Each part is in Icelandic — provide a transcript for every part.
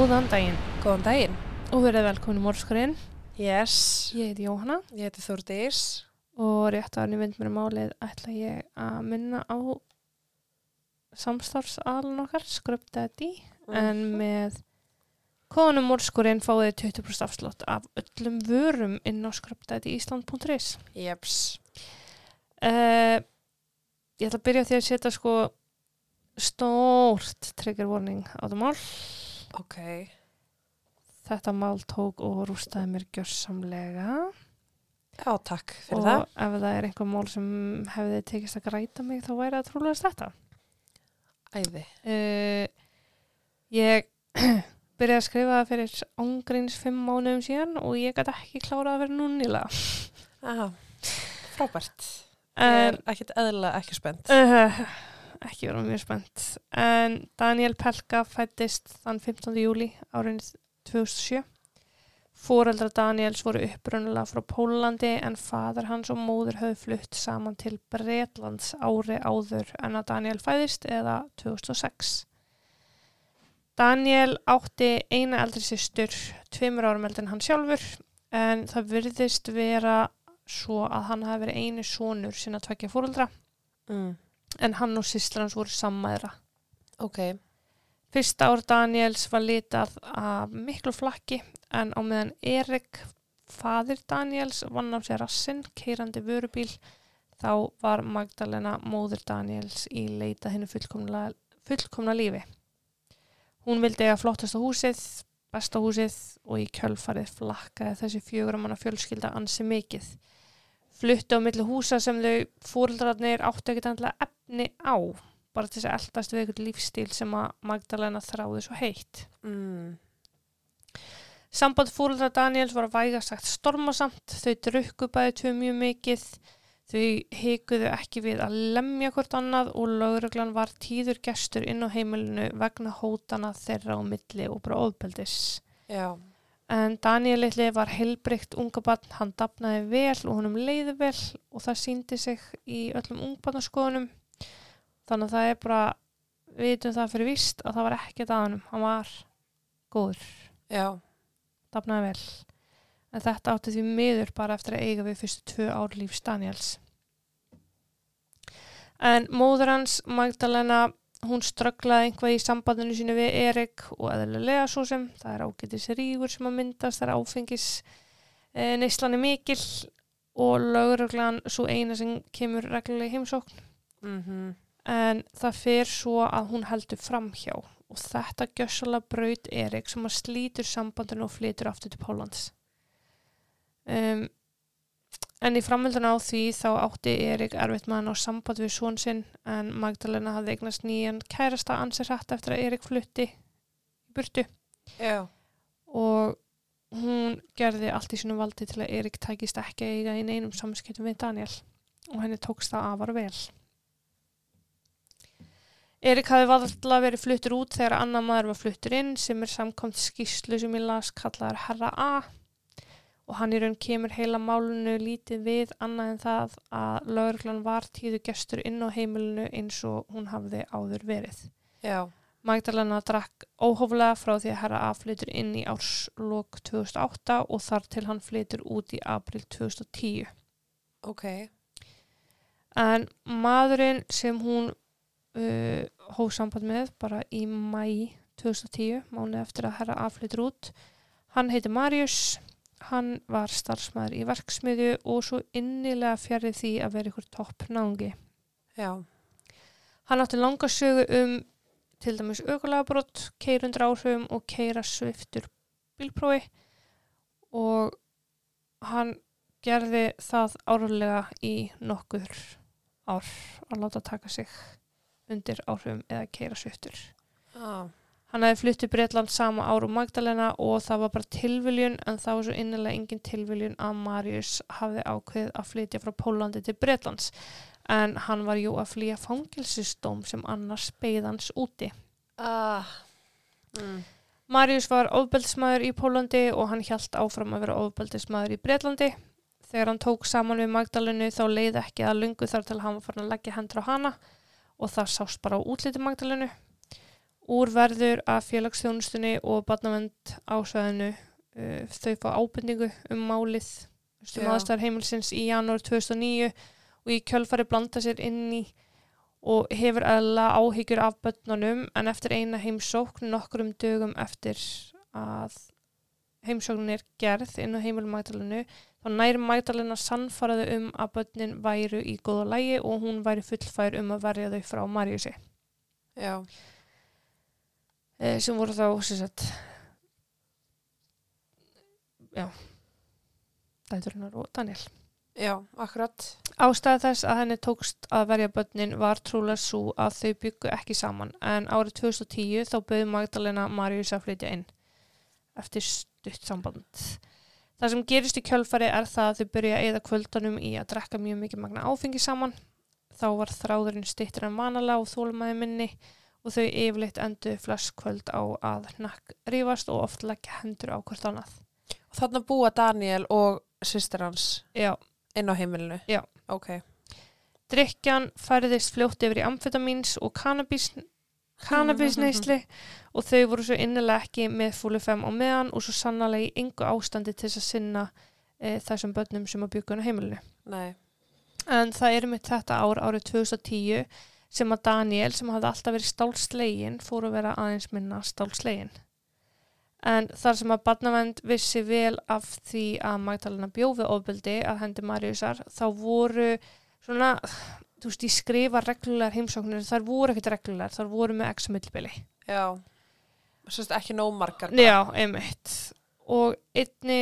Góðan daginn Góðan daginn. og verið velkomin í Mórskurinn. Yes. Ég heiti Jóhanna Ég heiti Þórdís. og rétt að hann í vind mér málið ætla ég að minna á samstarfsalun okkar, skröpdæti, en með kóðanum Mórskurinn fáið þið 20% afslott af öllum vörum inn á skröpdæti ísland.is. Jeps. Uh, ég ætla að byrja á því að setja sko stórt trigger warning á það mál. Ok. Þetta mál tók og rústaði mér gjörsamlega. Já, takk fyrir og það. ef það er einhver mál sem hefði tekist að græta mig þá væri það trúlega þetta Æði. uh, ég byrjaði að skrifa það fyrir ángríns fimm mánuðum síðan og ég gæti ekki klárað að vera núnilega Aha. Frábært. En er ekkit eðla ekki spennt. uh, ekki vera mjög spennt en Daniel Pelka fættist þann 15. júli árið 2007 Fóreldra Daniels voru upprunalega frá Pólandi en fadur hans og móður höfðu flutt saman til Bretlands ári áður en að Daniel fæðist eða 2006. Daniel átti eina eldri systur, tveimur árum eldri en hann sjálfur en það virðist vera svo að hann hafi verið einu sonur sinna tvekja fóreldra Mm. En hann og systra hans voru sammæðra. Ok. Fyrsta ár Daniels var litað af miklu flakki en á meðan Erik, fadir Daniels, vann á sér rassinn, keirandi vörubíl, þá var Magdalena móður Daniels í leita hennu fullkomna, fullkomna lífi. Hún vildi eiga flottasta húsið, besta húsið og í kjölfarið flakkaði þessi fjöguramanna fjölskylda ansi mikið. Fluttu á milli húsa sem þau fóreldrarnir áttu ekkert andla efni á bara til þess að eldast við eitthvað lífstíl sem að Magdalena þráði svo heitt. Mm. Samband fóröldra Daniels var að væga sagt stormasamt, þau drukku bæði tvö mjög mikið, þau hikuðu ekki við að lemja hvort annað og lögreglan var tíður gestur inn á heimilinu vegna hótana þeirra á milli og bara ofbeldis. Já. En Daniel litli var heilbrygt ungabann, hann dafnaði vel og honum leiði vel og það síndi sig í öllum ungbarnaskoðunum. Þannig að það er bara, við vitum það fyrir víst að það var ekkert að honum, hann var góður, Já. dafnaði vel. En þetta átti því miður bara eftir að eiga við fyrstu tvö ár lífs Daniels. En móður hans, Magdalena, hún strögglaði einhvað í sambandinu sínu við Erik og eðlilega svo sem. Það er ágætis rígur sem að myndast það er áfengis e, neyslan er mikil og lögreglan svo eina sem kemur reglulega í heimsókn. Mm en það fer svo að hún heldur framhjá og þetta gjössalega braut Erik sem að slítur sambandinu og flytur aftur til Pólans um, En í framölduna á því þá átti Erik erfitt hann á samband við svon sinn en Magdalena hafði eignast nýjan kærasta ansir hrætt eftir að Erik flutti í burtu Já. og hún gerði allt í sínum valdi til að Erik tækist ekki eiga í neinum samskiptum við Daniel og henni tókst það afar vel. Erik hafði valla verið fluttur út þegar annar maður var fluttur inn sem er samkomt skýslu sem ég las kallaðar Herra A og hann í raun kemur heila málunu lítið við annað en það að lögreglan var tíðu gestur inn á heimilinu eins og hún hafði áður verið. Já. Magdalena drakk óhóflega frá því að herra A flytur inn í árslok 2008 og þar til hann flytur út í april 2010. Ok. En maðurinn sem hún uh, hóf samband með bara í mæ 2010, mánu eftir að herra A flytur út, hann heiti Marius, hann var starfsmæður í verksmiðju og svo innilega fjarið því að vera ykkur topp náungi. Já. Hann átti langa sögu um til dæmis aukulagabrott, keirundur áhrifum og keira sviftur bílprófi og hann gerði það árlega í nokkur ár að láta taka sig undir áhrifum eða keira sviftur. Já. Hann hefði flutt til Breitland sama ár og Magdalena og það var bara tilviljun en það var svo innilega engin tilviljun að Marius hafði ákveðið að flytja frá Pólandi til Breitlands en hann var jú að flýja fangilsistóm sem annars beigðans úti. Ah. Mm. Marius var ofbeldismæður í Pólandi og hann hjælt áfram að vera ofbeldismæður í Breitlandi. Þegar hann tók saman við Magdalenu þá leið ekki að lungu þar til hann var farin að leggja hendur á hana og það sást bara á útliti Magdalenu Úr verður að félagsþjónustunni og barnavend ásvæðinu uh, þau fá ábyrningu um málið Já. aðstæðar heimilsins í janúar 2009 og í kjölfari blanda sér inn í og hefur eðla áhyggjur af börnunum en eftir eina heimsókn nokkrum dögum eftir að heimsóknin er gerð inn á heimilum Magdalenu þá næri Magdalena sannfaraðu um að börnin væru í góða lægi og hún væri fullfær um að verja þau frá Maríusi Já, sem voru þá sagt já dæturinnar og Daniel já, akkurat. Ástæða þess að henni tókst að verja börnin var trúlega svo að þau byggu ekki saman en árið 2010 þá bauði Magdalena Marius að flytja inn eftir stutt samband. Það sem gerist í kjölfari er það að þau byrja að eða kvöldunum í að drekka mjög mikið magna áfengi saman. Þá var þráðurinn stýttir en vanalega og þólmaði minni og þau yfirleitt endu flest kvöld á að nakk rífast og oft leggja hendur á hvort annað. Og þarna búa Daniel og sýstir hans Já, inn á heimilinu. Já. Ok. Drykjan færðist fljótt yfir í amfetamíns og kannabis, kannabisneisli og þau voru svo innilega ekki með fúlufem á meðan og svo sannlega í yngu ástandi til þess að sinna e, þessum börnum sem að byggja á heimilinu. Nei. En það er mitt þetta ár árið 2010 sem að Daniel sem hafði alltaf verið stálslegin fór að vera aðeins minna stálslegin. En þar sem að barnavend vissi vel af því að Magdalena bjóði ofbeldi að hendi Mariusar þá voru svona, þú veist, ég skrifa reglulegar heimsóknir, þar voru ekkert reglulegar, þar voru með x millbili. Já. Sérst ekki nóg margar. Já, einmitt. Og einni,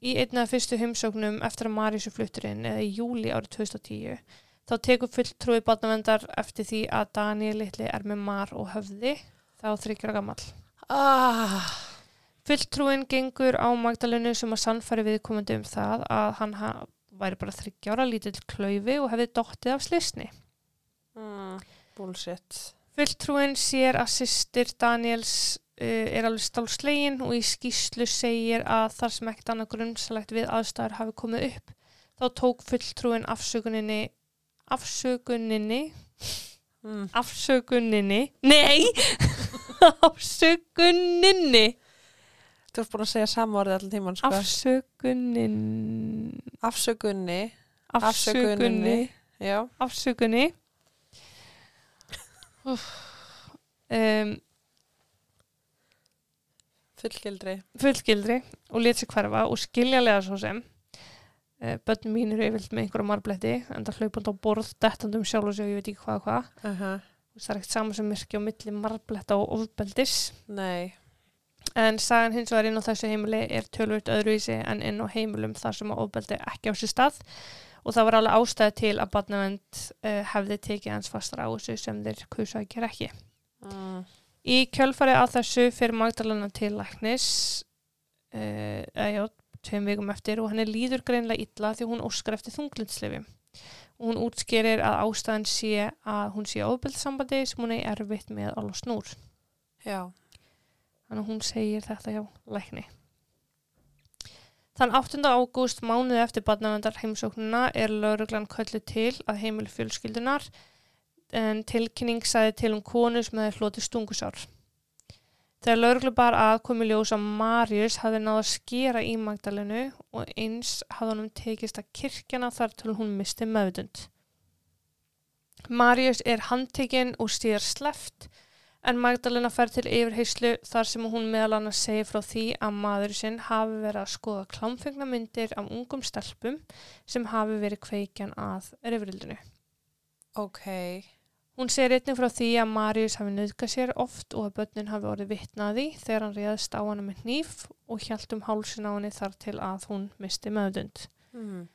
í einna af fyrstu heimsóknum eftir að Mariusu fluttur inn, eða í júli árið 2010, þá tekur fulltrúi barnavendar eftir því að Daniel litli er með mar og höfði, þá þryggjara gamall. Ah, Fulltrúin gengur á Magdalenu sem að sannfæri viðkomandi um það að hann ha væri bara þryggjára lítill klaufi og hefði dottið af slisni. mm, bullshit. Fulltrúin sér að sýstir Daniels uh, er alveg stálslegin og í skýslu segir að þar sem ekkert annað grunnsalegt við aðstæður hafi komið upp þá tók fulltrúin afsökuninni afsökuninni. Mm. afsökuninni. Nei! Afsökuninni. Þú ert búin að segja sama orðið allir tíman, sko. afsökunin Afsökunni. afsökunni. Afsökunni. Um, Fullgildri. fullgildri og lét sér hverfa og skiljalega svo sem börnum mín eru yfirlt með einhverja marbletti en það hlaupand á borð dettandum sjálf og sér, ég veit ekki hvað og hvað Uh -huh. það er ekkert saman sem myrkja á milli marbletta og ofbeldis Nei. en sagan hins vegar inn á þessu heimili er tölvöld öðruvísi en inn á heimilum þar sem ofbeldi er ekki á sér stað og það var alveg ástæði til að barnavend uh, hefði tekið hans fastar á þessu sem þeir kusa að gera ekki Mm. Í kjölfari að þessu fyrir Magdalena til læknis uh, eða já, tveim vikum eftir og henni líður greinlega illa því hún óskar eftir þunglindslefi og hún útskýrir að ástæðan sé að hún sé ofbeldsambandi sem hún er erfitt með alveg snúr Já. þannig að hún segir þetta hjá lækni Þann 8. ágúst mánuði eftir barnavendar heimsóknuna er lauruglan köllu til að heimil fjölskyldunar en tilkynning sagði til um konu sem hefði hlotið stungusár. Þegar lauruglu bar að komi ljós að Marius hafði náða að skera í Magdalenu og eins hafði honum tekist að kirkjana þar til hún misti meðvutund. Marius er handtekinn og stíðar sleft en Magdalena fer til yfirheyslu þar sem hún meðal annars segir frá því að maður sinn hafi verið að skoða klámfengna myndir af ungum stelpum sem hafi verið kveikjan að rifrildinu. Ok. Hún segir einnig frá því að Marius hafi nöðgað sér oft og að börnin hafi orðið vitnaði þegar hann réðst á hana með hníf og hjælt um hálsin á henni þar til að hún misti meðdund. Mm.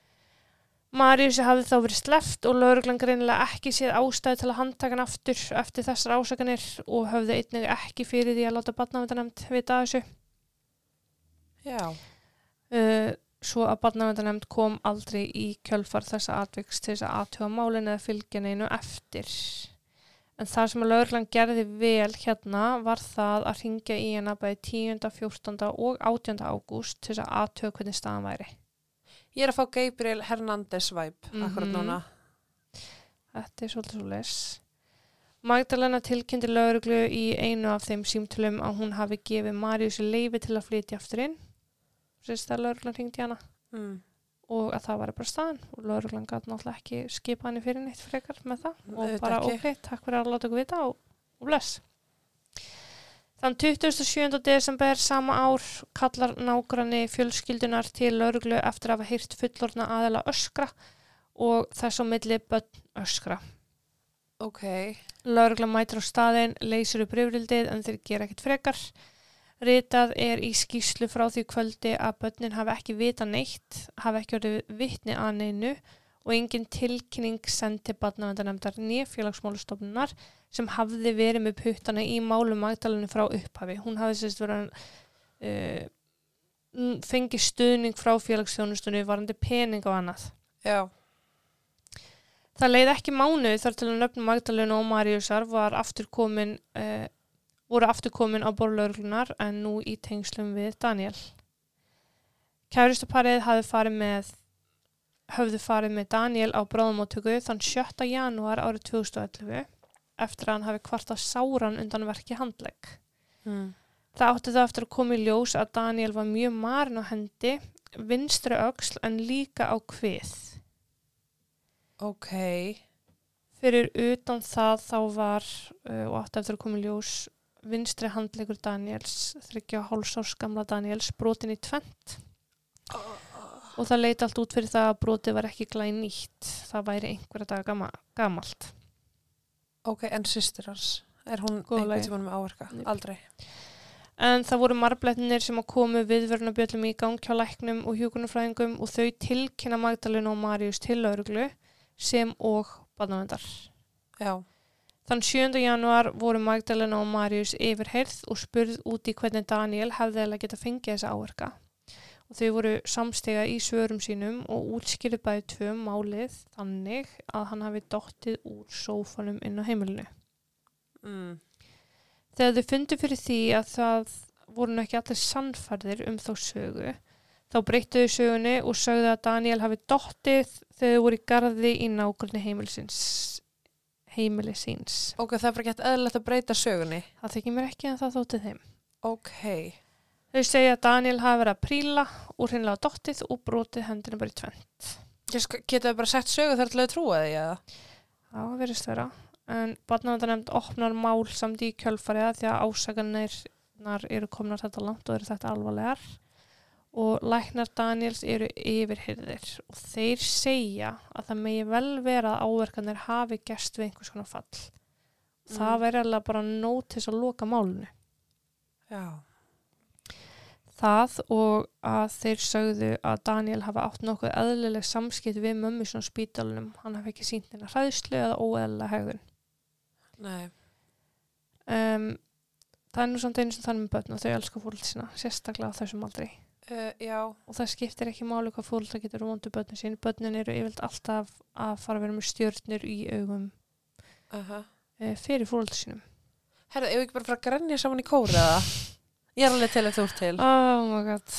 Mariusi hafði þá verið sleft og lauruglan greinilega ekki séð ástæði til að handtaka hann aftur eftir þessar ásakanir og höfði einnig ekki fyrir því að láta barnavendanemnd vita þessu. Já. Uh, svo að barnavendanemnd kom aldrei í kjölfar þessa atviks til þess að aðtjóða málinu eða fylgja neinu eftir. En það sem að lauruglan gerði vel hérna var það að ringja í hana bæði 10., 14. og 18. ágúst til þess að aðtjóða hvernig staðan væri. Ég er að fá Gabriel Hernández vibe akkurat Mhm. núna. Þetta er svolítið svo les. Magdalena tilkynnti lauruglu í einu af þeim símtölum að hún hafi gefið Mariusi leifi til að flytja aftur inn. Sérst að lauruglan ringdi hana Mm. Og að það var bara staðan og lauruglan gæti náttúrulega ekki skipa henni fyrir neitt frekar með það og Auðvitað bara ekki. ok, takk fyrir að láta okkur vita og, og bless. Þann 27. desember sama ár kallar nágranni fjölskyldunar til lauruglu eftir að hafa heyrt fullorna aðela öskra og þess á milli börn öskra. Ok. Laurugla mætir á staðinn, leysir upp rifrildið en þeir gera ekkert frekar. Ritað er í skýslu frá því kvöldi að börnin hafi ekki vita neitt, hafi ekki orðið vitni að neinu og engin tilkynning sendi barnavendanemndar nýja félagsmálustofnunar sem hafði verið með puttana í málum Magdalenu frá upphafi. Hún hafði sérst verið uh, fengið stuðning frá félagsþjónustunni varandi pening og annað. Já. Það leið ekki mánuð þar til að nöfnum Magdalena og Mariusar var aftur komin, uh, voru aftur komin á borlaurlunar en nú í tengslum við Daniel. Kæristaparið hafði farið með höfðu farið með Daniel á bráðumóttöku þann 7. janúar árið 2011 eftir að hann hafi kvartað sáran undan verki handlegg. Mm. Það átti það eftir að koma í ljós að Daniel var mjög marin á hendi, vinstri öxl en líka á hvið. Ok. Fyrir utan það þá var uh, og átti eftir að koma í ljós vinstri handleikur Daniels, þryggja hálsárs gamla Daniels, brotin í tvent og það leiti allt út fyrir það að brotið var ekki glæð nýtt, það væri einhverja daga gama, gamalt. Ok, en sýstir hans? Er hún einhvern lagi. tímann með áverka? Nei. Aldrei. En það voru marblettinir sem að komu viðvörnabjöllum í gang hjá læknum og hjúkunarfræðingum og þau tilkynna Magdalena og Marius til lauruglu sem og barnavendar. Já. Þann 7. januar voru Magdalena og Marius yfirheyrð og spurð út í hvernig Daniel hefði eða geta fengið þessa áverka. Og þau voru samstega í svörum sínum og útskýrðu bæði tvö málið þannig að hann hafi dottið úr sófanum inn á heimilinu. Mm. Þegar þau fundu fyrir því að það voru ekki allir sannfærðir um þá sögu, þá breyttuðu sögunni og sögðu að Daniel hafi dottið þegar þau voru í garði í nákvæmni heimilisins. Heimili síns. Ok, það er bara gett eðlilegt að breyta sögunni. Það þykir mér ekki en það þótti þeim. Ok. Þau segja að Daniel hafi verið að príla úr hinnlega dottið og brotið hendina bara í tvenn. Ég sko, geta þau bara sett sögu þar til að trúa því eða? Já, verðist vera. En barnavendanemnd opnar mál samt í kjölfariða því að ásaganirnar eru komnar þetta langt og eru þetta alvarlegar. Og læknar Daniels eru yfirhyrðir og þeir segja að það megi vel vera að áverkanir hafi gerst við einhvers konar fall. Það Mm. verður alveg bara nót til að loka málunu. Já. Það og að þeir sögðu að Daniel hafa átt nokkuð eðlileg samskipt við mömmu svona spítalunum. Hann hafi ekki sínt hennar hræðslu eða óeðlilega hegðun. Nei. Um, það er nú samt einu sem þannig með börn og þau elska fólk sína, sérstaklega á þessum aldrei. Uh. Og það skiptir ekki máli hvað fólk getur vondu börnin sín. Börnin eru yfirleitt alltaf að fara að vera með stjörnir í augum Uh -huh. uh, fyrir fólk sínum. Herðu, ef við ekki bara fara að grenja saman í kóri eða? Ég er alveg til að þú ert til. Oh my god.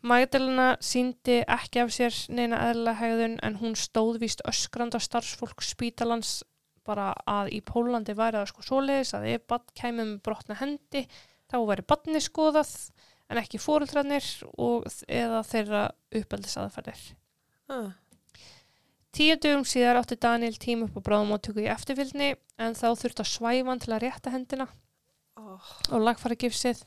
Magdalena síndi ekki af sér neina eðlilega hegðun en hún stóð víst öskranda starfsfólk spítalans bara að í Pólandi væri það sko svoleiðis að ef bann kæmi með brotna hendi þá væri banni skoðað en ekki fóreldrarnir og eða þeirra uppeldisaðferðir. Uh. Tíu dögum síðar átti Daniel tím upp á bráðumóttöku í eftirfylgni en þá þurfti að svæfa hann til að rétta hendina Oh. og lagfæra gifsið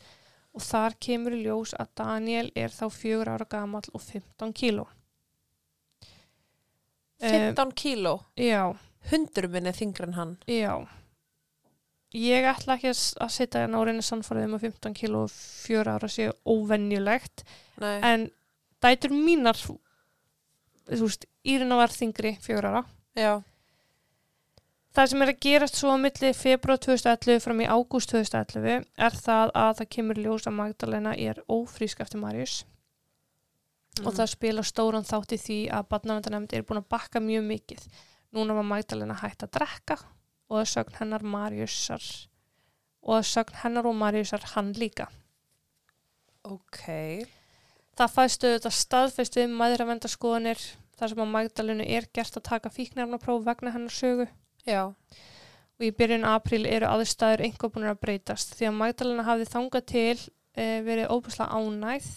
og þar kemur í ljós að Daniel er þá fjögur ára gamall og 15 kíló. 15 kíló. Já, Hundur minn er þingri en hann. já. Ég ætla ekki að setja hérna á reyna sannfærið um að 15 kíló og fjögur ára séu óvenjulegt Nei. en dætur mínar, þú veist, Írina var þingri fjögur ára. Já. Það sem er að gerast svo á milli februar 2011 fram í ágúst 2011 er það að það kemur ljós að Magdalena er ófrísk eftir Marius. og það spila stóran þátt í því að barnavendanemnd er búin að bakka mjög mikið. Núna var Magdalena hægt að drekka og það sögn hennar Mariusar og það sögn hennar og Mariusar hann líka. Ok. Það fæstu þetta staðfest við mæðravendaskoðanir þar sem að Magdalenu er gert að taka fíknefnapróf vegna hennar sögu Já. og í byrjun apríl eru aðstæður einhver búin að breytast því að Magdalena hafði þangað til e, verið óbúslega ánægð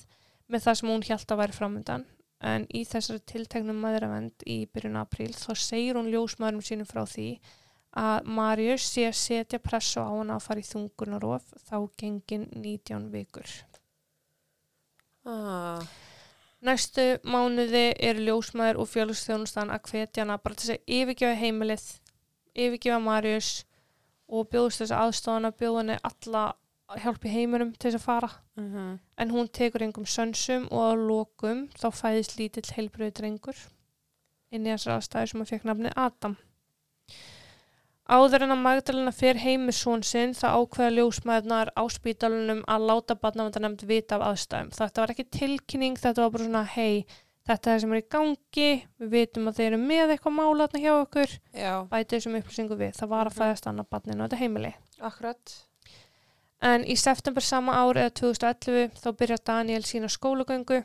með það sem hún hjælt að væri framöndan en í þessari tilteknum maðuravend í byrjun apríl þá segir hún ljósmaðurum sínum frá því að Marius sé að setja pressu á hana að fara í þungunarof þá gengin 19 vikur. Ah. Næstu mánuði eru ljósmaður og fjölusþjónustan að hvetja hana bara til þess að yfirgefa heimilið, yfirgefa Marius og bjóðast þess aðstofana, bjóða henni alla hjálp í heiminum til þess að fara. Mm -hmm. En hún tekur engum sönsum og að lokum þá fæðist lítill heilbröðu drengur inn í þessar aðstæður sem að fekk nafni Adam. Áður en að Magdalena fer heim með són sinn þá ákveða ljósmaðurnar á spítalunum að láta barnavendanemnd vita af aðstæðum. Þetta var ekki tilkynning, þetta var bara svona hei, þetta er það sem er í gangi, við vitum að þeir eru með eitthvað málatna hjá okkur, Já, bæti þessum upplýsingu við. Það var að Mhm. fæðast annað barninu á þetta heimili. akkurat. En í september sama ár eða 2011 þá byrjar Daniel sína skólagöngu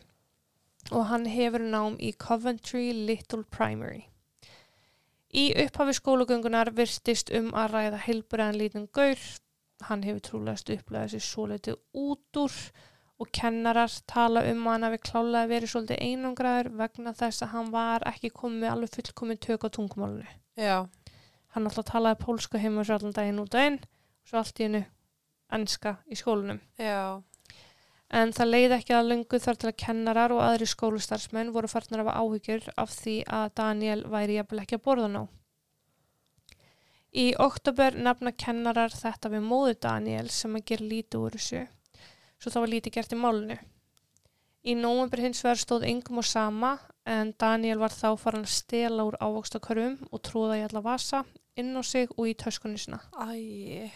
og hann hefur nám í Coventry Little Primary. Í upphafi skólagöngunar virtist um að ræða heilbúræðan lítinn gaur. Hann hefur trúlegast upplegað sér svo litið út úr og kennarar tala um að hann hafi klálega verið svolítið einangraður vegna þess að hann var ekki komið alveg fullkomið tök á tungumálunu. Já, Hann alltaf talaði pólsku heima svo allan daginn út og inn og svo allt í hennu enska í skólanum. já, En það leiði ekki að lungu þar til að kennarar og aðri skólustarfsmenn voru farnar af áhyggjur af því að Daniel væri jafnvel ekki að borða ná. Í oktober nefna kennarar þetta við móðu Daniel sem að gera lítið úr þessu, svo það var lítið gert í málunu. Í nóvember hins vegar stóð yngum og sama en Daniel var þá farin að stela úr ávokstakarfum og tróða í alla vasa, inn á sig og í töskunni sinna. æ,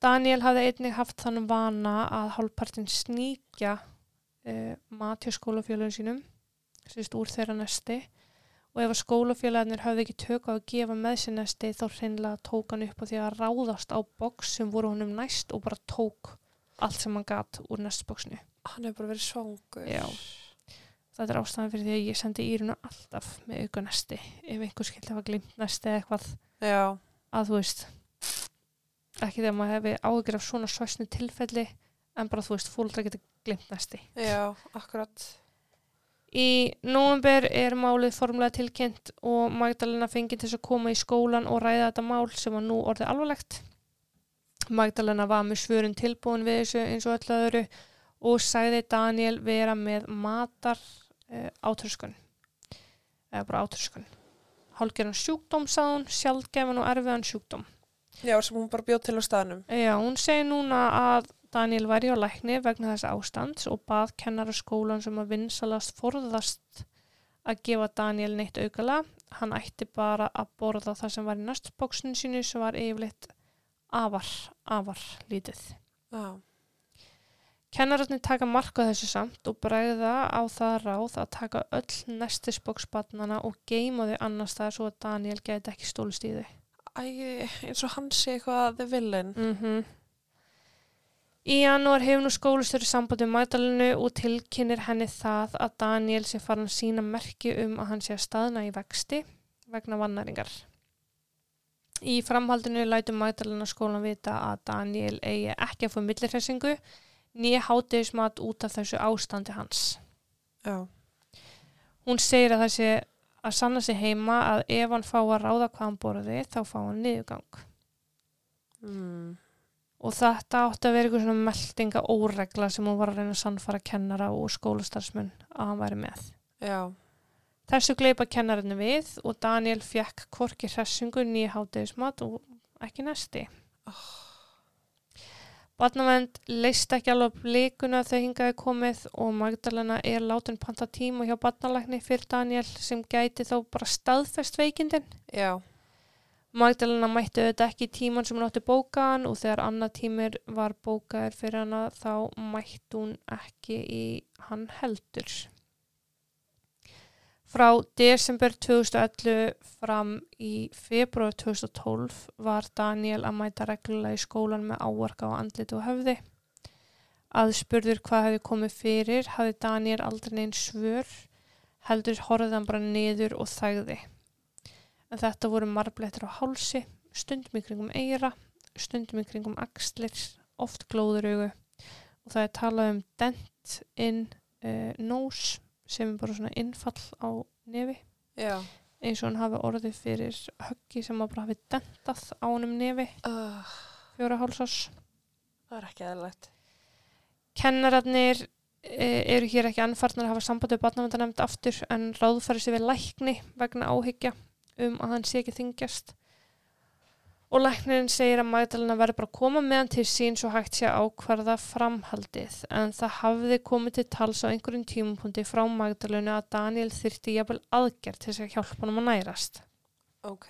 Daniel hafði einnig haft þannig vana að hálfpartin sníkja uh, mat hjá skólafélagin sínum, sérst úr þeirra nesti og ef að skólafélagarnir hafði ekki tök á að gefa með sér nesti þá hreinlega tók hann upp á því að ráðast á boks sem voru honum næst og bara tók allt sem hann gat úr nestboksinu. hann hefur bara verið svangur. Já. Þetta er ástæðan fyrir því að ég sendi Írunu alltaf með auka nesti ef einhver skildi hafa glimt nesti eitthvað Já, að þú veist ekki þegar maður hefði áhyggjur af svona svæsnu tilfelli en bara þú veist fólkdra getur glimt næsti. já, akkurat. Í nóvember er málið formlega tilkynnt og Magdalena fengið til að koma í skólan og ræða þetta mál sem var nú orðið alvarlegt. Magdalena var með svörun tilbúin við þessu eins og öllu öðru og sagði Daniel vera með matar uh, átröskun eða bara átröskun. Hálgerðan sjúkdóm sagði hún, sjálfgefan og erfiðan sjúkdóm. Já, sem hún bara bjóð til á staðnum. Já, hún segir núna að Daniel væri á lækni vegna þess ástands og bað kennara skólan sem að vinsalast forðast að gefa Daniel neitt aukala. Hann ætti bara að borða það sem var í næstbóksinu sínu sem var yfirleitt afar, afar lítið. Já, Kennararnir taka mark á þessu samt og bregða á það ráð að taka öll næstisbóksbarnana og geima þau annars það svo að Daniel gæti ekki stólist í þau. Æ, eins og hann sé eitthvað the villain. Mm Í janúar hefur nú skólustöru samband um Magdalenu og tilkynir henni það að Daniel sé farin sína merki um að hann sé að staðna í vexti vegna vannaringar. Í framhaldinu lætur Magdalena skólan vita að Daniel eigi ekki að fá millirhessingu nýja hátegismat út af þessu ástandi hans. Já, Hún segir að það sé að sanna sig heima að ef hann fá að ráða hvað hann borði þá fá hann niðurgang. mm. Og þetta átti að vera eitthvað svona meldinga óregla sem hún var að reyna að sannfara kennara og skólastarfsmunn að hann væri með. já, Þessu gleipa kennarinn við og Daniel fekk korki hressingu nýja hátegismat og ekki næsti. Oh. Barnavend leist ekki alveg leikuna þegar hingaði komið og Magdalena er látin panta tíma hjá barnalækni fyrir Daniel sem gæti þá bara staðfest veikindin. já, Magdalena mætti auðvitað ekki tíman sem hún átti bókaðan og þegar annað tímir var bókaður fyrir hana þá mætti hún ekki í hann heldur. Frá desember 2011 fram í februar 2012 var Daniel að mæta reglulega í skólan með áarka á andliti og höfði. Aðspurður hvað hefði komið fyrir hafði Daniel aldrei neinn svör, heldur horfði hann bara niður og þægði en þetta voru marblettir á hálsi stundum í kringum eira, stundum í kringum axlir, oft glóðuraugu og það er talað um dent in uh, nose sem er bara svona innfall á nefi Já. eins og hann hafi orðið fyrir höggi sem að bara hafi dentað á honum nefi Uh, fjóra hálsás. það er ekki eðlilegt. Kennararnir e, eru hér ekki anfarnar að hafa samband við barnavendanemnd aftur en ráðfæri sér við lækni vegna áhyggja um að hann sé ekki þingjast. Og læknirinn segir að Magdalena verður bara að koma með hann til sín svo hægt sé að ákvarða framhaldið en það hafði komið til tals á einhverjum tímapunkti frá Magdalenu að Daniel þyrfti jafnvel aðgerð til þess að hjálpa hann að nærast. Ok.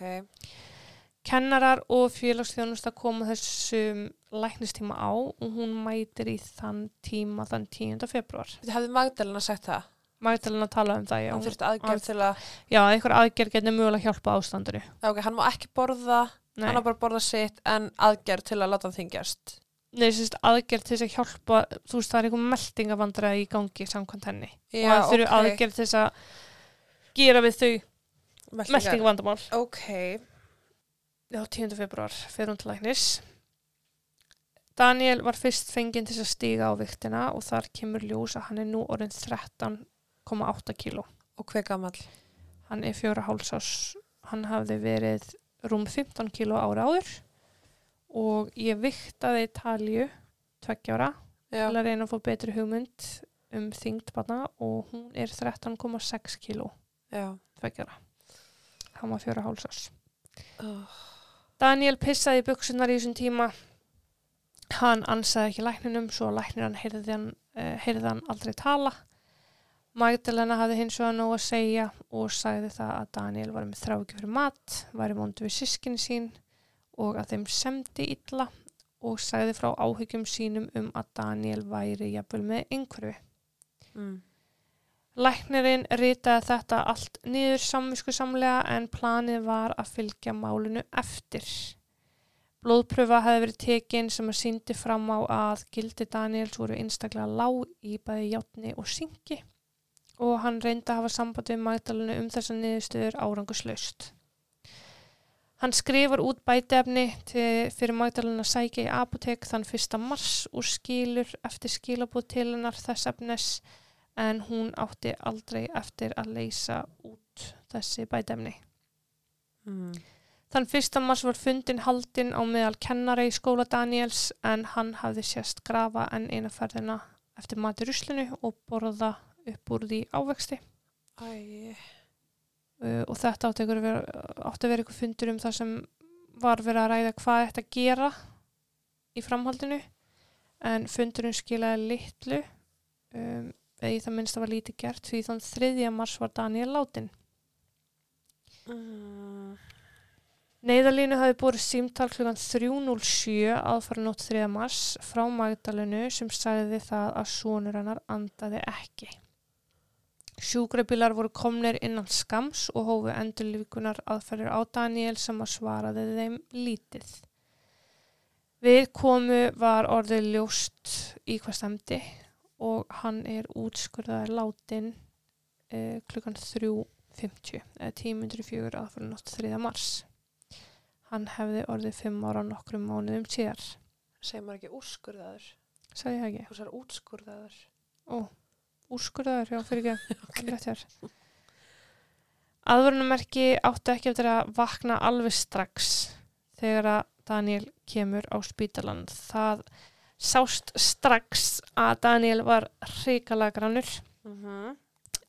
Kennarar og félagsþjónusta koma þessum læknistíma á og hún mætir í þann tíma þann 10. februar. Þið hefði Magdalena sagt það. Magdalena tala um það, já. Hann þurfti aðgerð til að, Já, einhver aðgerð getur mögulega hjálpa ástandinu. ok, hann má ekki borða, Nei, hann má bara borða sitt en aðgerð til að láta hann þingjast. Nei sérst, aðgerð til þess að hjálpa, þú veist, það er einhver meldingavandra í gangi samkvæmt henni. Já, og það þurfi aðgerð til þess að gera við þau meldingavandamál. Ok. Já, 10. februar, fyrir hún til læknis. Daniel var fyrst fenginn til þess að stíga á viktina og þar kemur ljós að hann er nú orðin 13,8 kíló. Og hver gammal? Hann er fjóra hálsás, hann hafði verið rúm 15 kíló ára áður og ég viktaði talju tveggjára Já. til að reyna að fá betri hugmynd um þyngd barna og hún er 13,6 kíló Já. tveggjára. Hann var fjóra hálsás. Oh. Daniel pissaði buksunar í þessum tíma. Hann ansaði ekki lækninum svo læknir hann heyrði hann, uh, heyrði hann aldrei tala. Magdalena hafði hins vegar nóg að segja og sagði það að Daniel var með þráki fyrir mat, væri vondu við sískinni sín og að þeim semdi illa og sagði frá áhyggjum sínum um að Daniel væri jafnvel með einhverfi. Mm. Læknirinn ritaði þetta allt niður samvisku samlega en planið var að fylgja málinu eftir. Blóðpröfa hefði verið tekin sem að síndi fram á að gildi Daniels voru einstaklega lág í bæði játni og syngi og hann reyndi að hafa samband við Magdalenu um þessa niðurstöður áranguslaust. Hann skrifar út bætefni til, fyrir Magdalena að sækja í apotek þann 1. mars og skilur eftir skilabóð til hennar þess efnes en hún átti aldrei eftir að leysa út þessi bætefni. Mm. Þann fyrsta mars var fundin haldin á meðal kennara í skóla Daniels en hann hafði sérst grafa en eina ferðina eftir mati ruslinu og borða upp úr því ávexti Æ. uh, og þetta átti, að vera, átti að vera eitthvað fundur um það sem var verið að ræða hvað þetta gera í framhaldinu en fundurinn skilaði litlu um, eða það minnst að var lítið gert því þann 3. mars var Daniel látin. Mm. Neyðalínu hafi borið símtal klukkan 3.07 aðfara nótt 3. mars frá Magdalenu sem sagði það að sonur hennar andaði ekki. Sjúkrabílar voru komnir innan skams og hófu endurlíkunar aðferðir á Daniel sem að svaraði þeim lítið. Við komu var orðið ljóst í hvað stemdi og hann er útskurðaður látin uh, klukkan 3.50 eða 10.04 aðfara nótt 3. mars. Hann hefði orðið fimm ára nokkrum mánuðum síðar. Segir maður ekki úrskurðaður? Það ekki? Þú sagði útskurðaður. Úrskurðaður, já, fyrir ekki. okay. Aðvörunumerki áttu ekki eftir að vakna alveg strax þegar að Daniel kemur á spítalan. Það sást strax að Daniel var hrikalega grannur. Mm -hmm.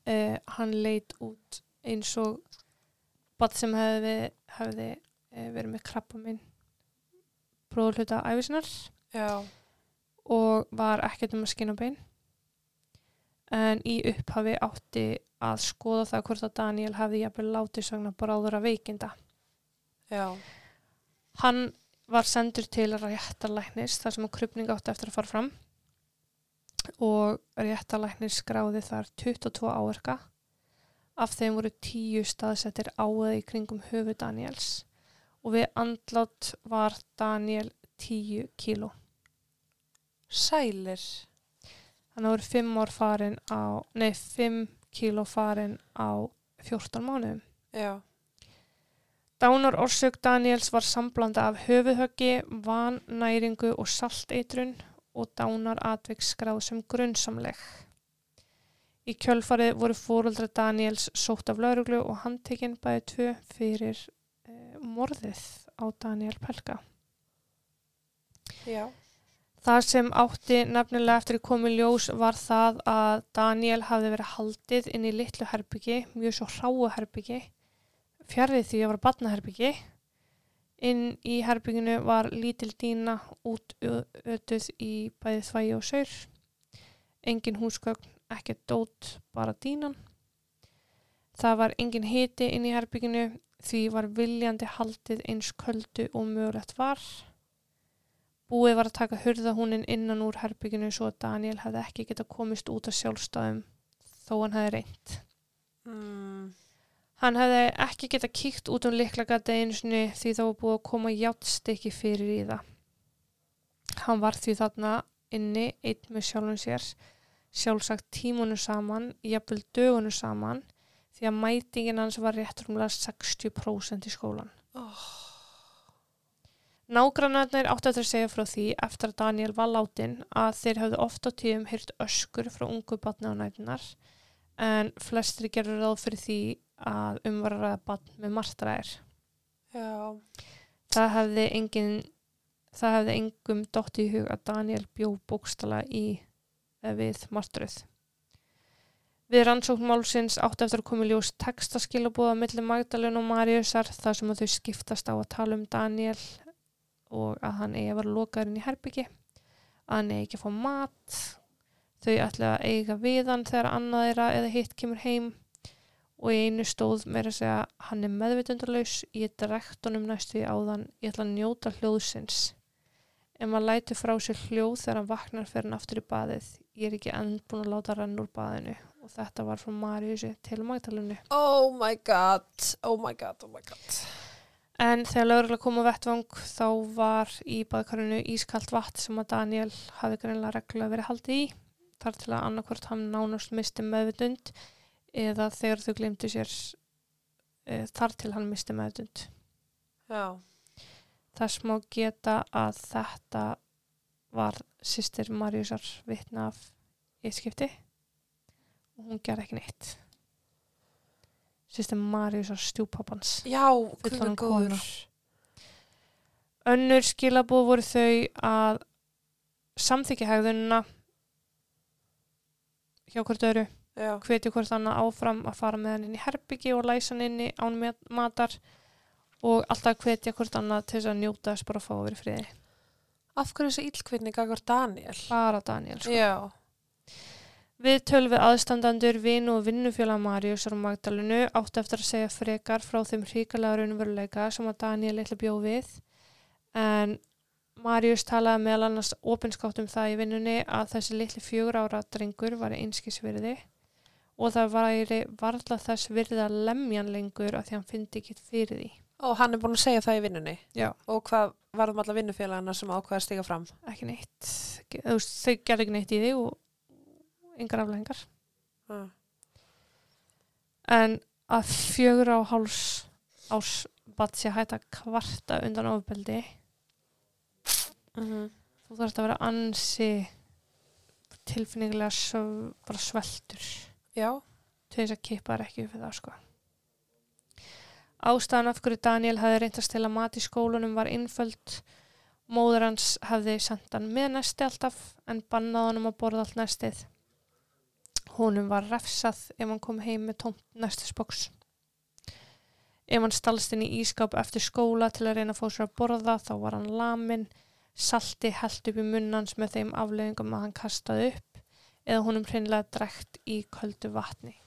Uh, hann leit út eins og bad sem hefði, hefði uh, verið með krabba minn bróðurhluta æfisinnar Já. og var ekkert um að skina bein en í upphafi átti að skoða það hvort að Daniel hefði jafnvel látið sagna bráður að veikinda. Já. Hann var sendur til réttalæknis þar sem krupning átti eftir að fara fram og réttalæknis skráði þar 22 áverka af þeim voru 10 staðsettir á eða í kringum höfu Daniels og við andlátt var Daniel 10 kíló. Sælir. Þannig að voru 5 ár farin á, nei 5 kíló farin á 14 mánuðum. Já. Dánar orsök Daniels var samblanda af höfuðhöggi, vannæringu og salteitrun og dánar atvik skráð sem grunnsamleg. Í kjölfarið voru fóruldra Daniels sótt af lauruglu og handtekinn bæði tvö fyrir eh, morðið á Daniel Pelka. Já. Það sem átti nefnilega eftir að koma í ljós var það að Daniel hafði verið haldið inn í litlu herbyggi, mjög svo hráu herbyggi, fjarrið því að var badnaherbyggi. Inn í herbygginu var lítil dýna út ötuð í bæði þvægi og saur. Engin húsgögn, ekkert dót, bara dýnan. Það var engin hiti inn í herbygginu því var viljandi haldið eins köldu og mögulegt var. Búið var að taka hurðahúnin innan úr herbygginu svo að Daniel hefði ekki geta komist út af sjálfstæðum þó hann hefði reynd. Mm. Hann hefði ekki geta kíkt út um liklagata einu sinni því þá var búið að koma játstykki fyrir í það. Hann var því þarna inni einn með sjálfum sér, sjálfsagt tímunum saman, jafnvel dögunum saman því að mætingin hans var rétt rúmlega 60% í skólan. Oh. Nágrannarnir áttu að segja frá því eftir að Daniel var látin að þeir hafði oft á tíðum hyrt öskur frá ungu batni á nætunar en flestri gerur ráð fyrir því að umvaraða batn með martræðir. Já. Það hefði engin það hefði engum dótt í hug að Daniel bjó bókstala í við martröð. Við rannsókn málsins áttu eftir að koma í ljós textaskilabóða millir Magdalena og Mariusar þar sem þau skiptast á að tala um Daniel og að hann eigi að vera lokaðurinn í herbyggi að hann eigi ekki að fá mat. Þau ætla að eiga við hann þegar annað þeirra eða hitt kemur heim. Og í einu stóð meira að segja hann er meðvitundarlaus ég drekt honum næstu í áðan ég ætla að njóta hljóðsins. Ef maður læti frá sér hljóð þegar hann vaknar fyrir hann aftur í baðið. Ég er ekki enn búin að láta hann úr baðinu. Og þetta var frá Mariusi til Magdalenu Oh my god. Oh my god. Oh my god. En þegar lögurlega kom á vettvang þá var í baðkarinu ískalt vatn sem að Daniel hafi greinlega reglulega verið haldið í þar til að annarkvort hann nánast misti meðvitund eða þegar þau glemdu sér e, þar til hann misti meðvitund. Já. Þess má geta að þetta var sýstir Marjusar vitna af ískipti og hún ger ekki neitt. Sýstir Marjusar stjúpappans. Já, guð góður. Önnur skilabóð voru þau að samþykja hegðunina hjá hvort öru, hvetju hvort annað áfram að fara með hann inn í herbyggi og læsa hann inni án mat- matar og alltaf hvetja hvort annað til þess að njóta þess bara að fá að vera í friði. Af hverju þessi illkvinni gagvar Daniel? Bara Daniel, sko. Já. Við tölum við aðstandandur, vinu og vinnufjöla Mariusar og Magdalenu áttu eftir að segja frekar frá þeim hríkalega raunveruleika sem að Daniel eitthvað bjó við en Marius talaði meðal annars opinskátt um það í vinnunni að þessi litli fjögur ára drengur var einskisvirði og það væri varla þess virði að lemjan lengur að því hann fyndi ekki fyrir því. Og hann er búin að segja það í vinnunni. Já. Og hvað varðum alla vinnufélagana sem ákveða að stiga fram? Ekki neitt. Þau gerði ekki neitt í því og yngar aflengar. Uh. en að fjögur á háls ás bat sé hægt að kvarta undan ofbeldi Mm þú þarfst að vera ansi tilfinningilega svo, bara sveltur Já. til þess að kippa þær ekki upp við það sko ástæðan af hverju Daniel hafði reynt að stela mat í skólunum var innföld móður hans hafði sendt hann með nesti alltaf en bannað hann um að borða allt nestið honum var refsað ef hann kom heim með tómt nestisboks ef hann stalst inn í ískap eftir skóla til að reyna að fá sér að borða þá var hann lamin salti held upp í munnans með þeim afleðingum að hann kastaði upp eða honum hreinlega drekt í köldu vatni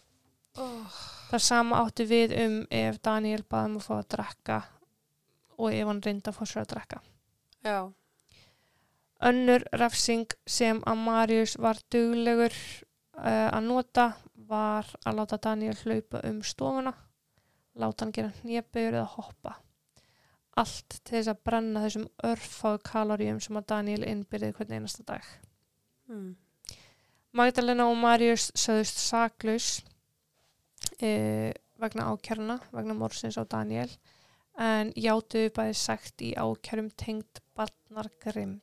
Oh. Það sama átti við um ef Daniel baði um að fá að drekka og ef hann reyndi að fá sér að drekka. Já. Önnur refsing sem að Marius var duglegur að nota var að láta Daniel hlaupa um stofuna, láta hann gera hnébögur eða hoppa. Allt til þess að brenna þessum örfáðu kaloríum sem að Daniel innbyrðið hvern einasta dag. Mm. Magdalena og Marius sögðust saklaus e, vegna ákjörna, vegna morsins á Daniel en játuðu bæði sagt í ákjærum tengd barnargrimm.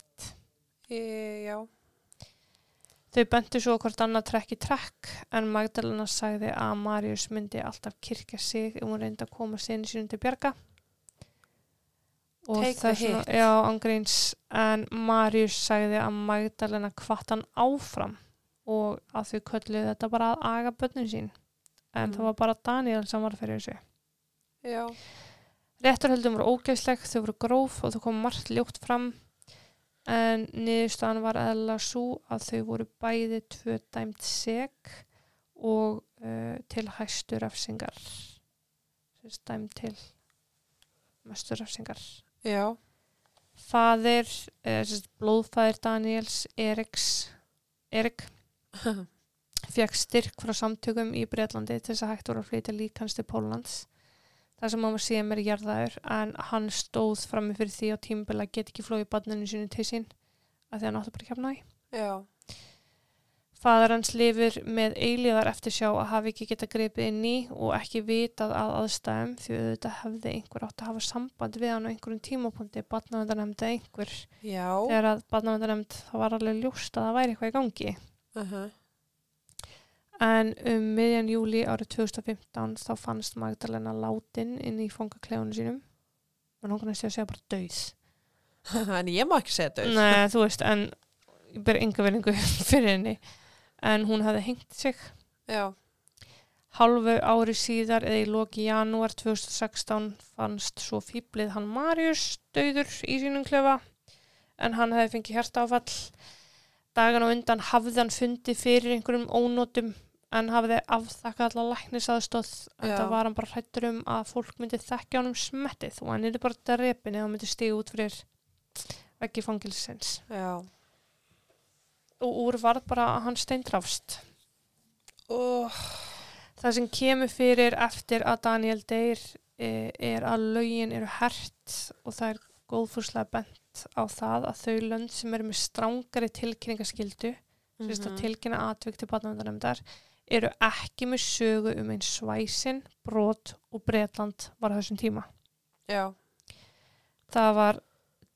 e, já, Þau bentu svo hvort annað trekk í trekk en Magdalena sagði að Marius myndi alltaf kirkja sig ef hún reyndi að koma sinni sínum til bjarga. Og Take the hit. Já, ángríns. En Marius sagði að Magdalena kvart hann áfram og að þau kölluðu þetta bara að aga börnin sín. En Mm. það var bara Daniel sem var fyrir þessu. já, Réttarhöldum voru ógeðsleg, þau voru gróf og þau kom margt ljótt fram en niðurstaðan var eðla svo að þau voru bæði tvö dæmt seg og uh, til hæstu refsingar. Sess dæmt til mestu refsingar. Já, Fadir, sess, blóðfæðir Daniels Eriks Erik fekk styrk frá samtökum í Breitlandi til þess að hægt voru að flytja líkans til Póllands þar sem hann var síðan meiri jarðaður en hann stóð frammi fyrir því á tímabili að geta ekki flóið barninu sínu til sín að því hann áttu bara kemna í. já, Faðar hans lifir með eilíðar eftir sjá að hafi ekki geta greipið inn í og ekki vitað að aðstæðum því auðvitað hefði einhver átt að hafa samband við hann á einhverjum tímapunkti, barnavendanemnd eða einhver. já, Þegar að barnavendanemnd það var alveg ljóst að það væri eitthvað í gangi. uh En um miðjan júli árið 2015 þá fannst Magdalena látin inn í fangaklefunum sínum. Men hún kannast ég að segja bara döið. en ég má ekki segja þetta Nei, þú veist, en ég ber enga verðingu fyrir henni. En hún hafði hengt sig. já, Halvu ári síðar eða í loki janúar 2016 fannst svo fýblið hann Marius döður í sínum klefa. En hann hefði fengið hjartaáfall. Dagan á undan hafði hann fundið fyrir einhverjum ónótum en hafði afþakkað allar læknisaðstóð það var hann bara hrættur um að fólk myndi þekkja honum smettið. Og hann er bara drepin eða hann myndi stíga út fyrir veggi fangilsins já. Og úr varð bara að hann steindrafst oh, það sem kemur fyrir eftir að Daniel deyr eh, er að lögin eru hert og það er góðfúslega bent á það að þau lönd sem eru með strángari tilkynningaskildu mm að tilkynna atvik til barnavendanemndar eru ekki með sögu um einn svæsin, brot og Bretland var þessum tíma. já, Það var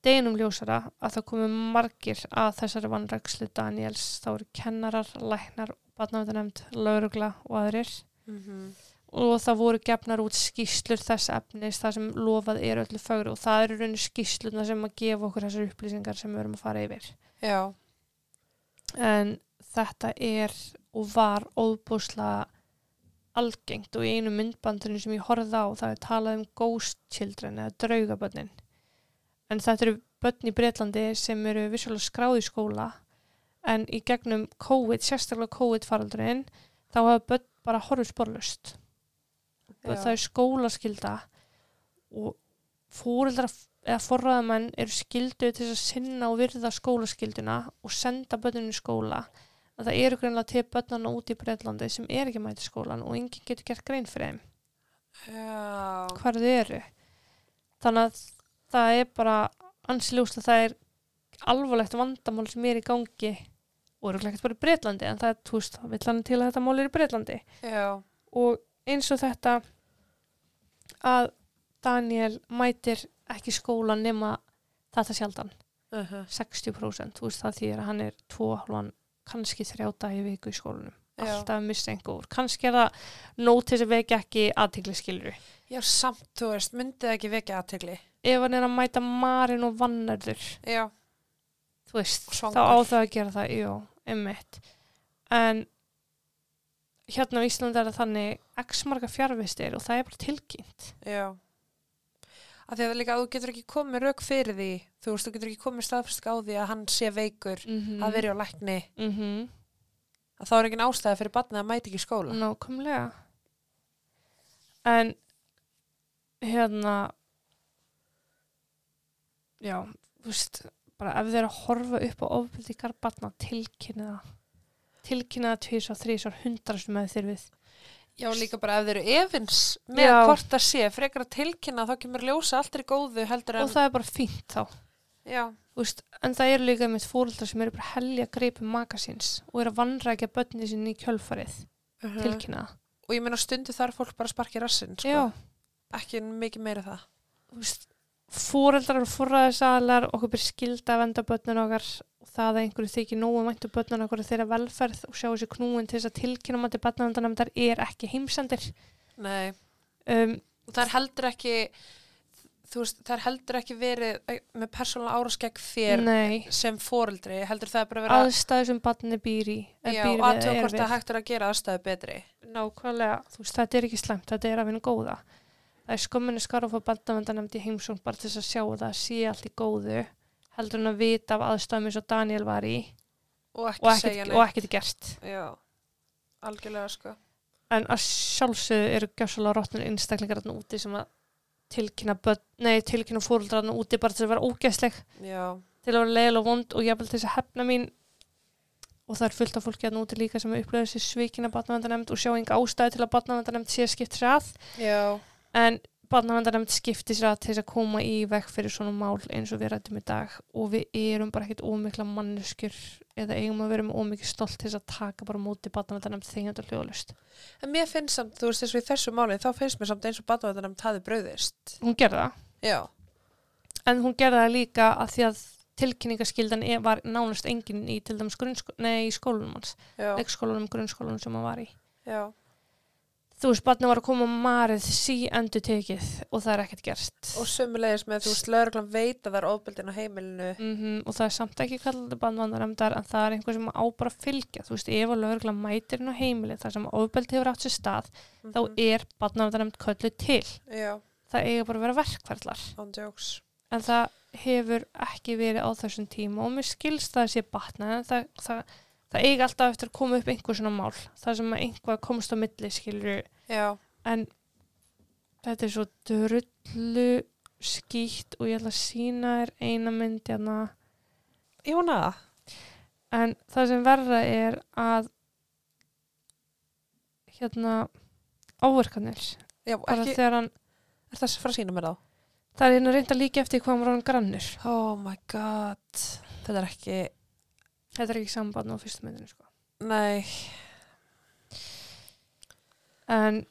deginum ljósara að það komu margir að þessari vannrækslu Daniels. Það voru kennarar, læknar, barnavendanemnd, laurugla og aðrir. mhm, Og það voru gefnar út skýslur þess efnis, það sem lofað er öllu fögru og það eru rauninu skýsluna sem að gefa okkur þessar upplýsingar sem við erum að fara yfir. já, en þetta er og var óbúslega algengt og í einu myndbandinu sem ég horfði á það er talað um ghost children eða draugabönnin en þetta eru börn í Breitlandi sem eru vissulega skráð í skóla en í gegnum COVID, sérstaklega COVID-faraldurinn þá hafa börn bara horfið sporlust Já. það er skólaskylda og fóreldrar eða forræðamenn eru skildu til að sinna og virða skólaskylduna og senda börnunum í skóla að það eru greinlega til börnana út í Breitlandi sem er ekki að í skólan og enginn getur gert grein fyrir þeim. Já. Hvar þau eru. Þannig að það er bara ansiljóst að það er alvarlegt vandamál sem er í gangi og eru ekki bara í Breitlandi en það er, þú veist, það vill hann til að þetta mál er í Breitlandi já, og eins og þetta að Daniel mætir ekki skólan nema þetta sjaldan, uh 60% þú veist það því að hann er tvo halvan kannski þrjá dagi í viku í skólanum. Alltaf missa einhver kannski er það nót til þess að vekja ekki aðtikli skilur já, samt, þú veist, myndið ekki vekja aðtegli ef hann er að mæta Marin og Vannarður já, þú veist, þá á það að gera það jú, einmitt. En hérna á Íslandi er það þannig x marga fjárvistir og það er bara tilkynnt. Já að því að líka að þú getur ekki komið rauk fyrir því þú veist, þú getur ekki komið staðfyrst á því að hann sé veikur mm að veri á lækni. Mm -hmm. að þá er ekki ástæða fyrir barnið að mæti ekki skóla. Nákvæmlega. En hérna já, þú veist bara ef þið er að horfa upp á ofbeldi ykkar barna tilkynna tilkynna það tvís og þrís og hundrast með þér við Já, líka bara ef þeir eru efins með Já. hvort það sé, frekar að tilkynna þá kemur ljósa allt er í góðu heldur en og það er bara fínt þá Já, veist, en það eru líka með fóreldrar sem eru bara helja greipum maka síns og eru að vannrækja börni sín í kjölfarið Mhm. tilkynna það. og ég meina stundu þarf fólk bara að sparki rassinn sko. Já, ekki mikið meira það veist, fóreldrar og fórræðisaðlar okkur byrja skilda að venda börnun okkar. Og það að einhverju þykir nógu mæntu börnun okkar og þeirra velferð og sjá þessi knúin til þess að tilkynna mætti barnavendanefndar er ekki heimsendir. Nei, um, og það er heldur ekki þú veist, það er heldur ekki verið eh, með persónulega áraskegg þér nei, sem foreldri, heldur það bara verið aðstæðu sem barni býr í að eða já, við aðtöða hvort það hægt er að gera aðstæðu betri. Nákvæmlega, þú veist, þetta er ekki slæmt, þetta er að vinna góða. Það er skömminni skar að fá bandavendanemnd í heimsóng bara til þess að sjá að það sé allt í góðu, heldur en að vita af aðstæðum eins og Daniel var í og og ekkert, og ekkert gert. já, algjörlega sko. En að sjálfsögðu eru gjössalega rótnir einstaklingar þarna úti sem að tilkynna, tilkynna fóröldrar þarna úti bara til að vera ógæsleg, já, til að vera leiðilega og vond og jafnvel til þess að hefna mín. Og það er fullt af fólki þarna úti líka sem upplöðu sér svikina barnavendanemnd og sjá enga ástæðu til að barnavendanemnd sé skipt sér að já, En barnavendanemnd skipti sér að til þess að koma í vekk fyrir svona mál eins og við rættum í dag og við erum bara ekkert ómikla manneskjur eða eigum að vera með ómikið stolt til þess að taka bara móti barnavendanemnd þegar þetta hljóðlust. en mér finnst samt, þú veist eins og í þessu máli þá finnst mér samt eins og batavæntanum taði brauðist Hún gerði það, já, en hún gerði það líka að því að tilkynningaskildan er- var nánast engin í til dæmis skólunum hans, leikskólunum, grunnskólunum sem hann var í. já Þú veist, barni var að koma marið sí endur tekið og það er ekkert gerst. og sömulegis með, þú veist, lögreglan veit að það er ofbeldin á heimilinu. Mm og það er samt ekki kallandi bandvandaremdar en það er einhver sem á bara að fylgja. Þú veist, ef að lögregla mætir inn á heimili þar sem ofbeldi hefur átt sér stað þá Mhm. er bandvandaremd köllu til. Já, það eiga bara að vera verkferðlar ándjóks en það hefur ekki verið á þessum tíma og mér skilst það að sé batna en það, það, það eiga alltaf eftir að koma upp einhver svona mál það sem að einhver komst á milli skilur já, en þetta er svo drullu skýtt og ég ætla að sína þér eina mynd hérna. Jóna En það sem verða er að hérna áverkanir. Já, bara ekki, þegar hann, er það sem fara að sína mér þá? Það er hérna reynd að líka eftir hvað hann var hann grannur. oh my god. Þetta er ekki, Þetta er ekki samband á fyrstu myndinu sko. nei En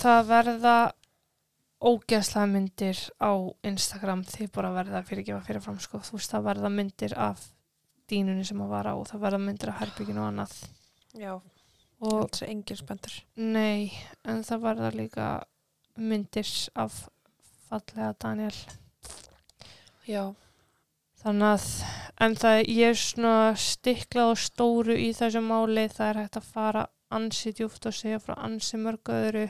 það verða ógeðslega myndir á Instagram því bara verða fyrir gefa fyrirfram sko. Þú veist það verða myndir af dínunni sem að vara og það verða myndir af herbygginu og annað. já, Og þetta er engin spenntur Nei, en það verða líka myndir af fallega Daniel. já, Þannig að, en það ég er svona stiklað og stóru í þessu máli, það er hægt að fara ansi djúft og segja frá ansi mörgu öðru,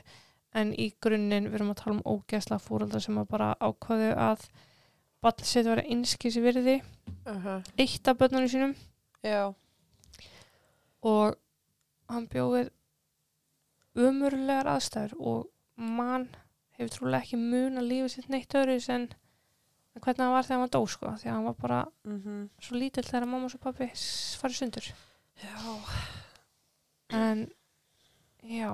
en í grunninn við erum að tala um ógæsla fúraldar sem að bara ákvaðu að barn sitt vera einskis virði, uh -huh. eitt af börnunum sínum. Já, og hann bjóðið umurlegar aðstæður og mann hefur trúlega ekki mun að lífa sitt neitt öðru en hvernig hann var þegar hann dó sko því að hann var bara mm svo lítill þegar mamma og pappi farið sundur. Já. En já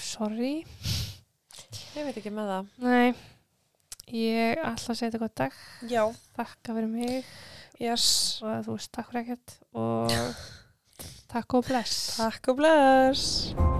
sorry. Ég veit ekki með það. Nei ég ætla að segja þetta gott dag. Já, þakka fyrir mig. Yes. Og þú veist takk fyrir ekkert. Og takk og bless. Takk og bless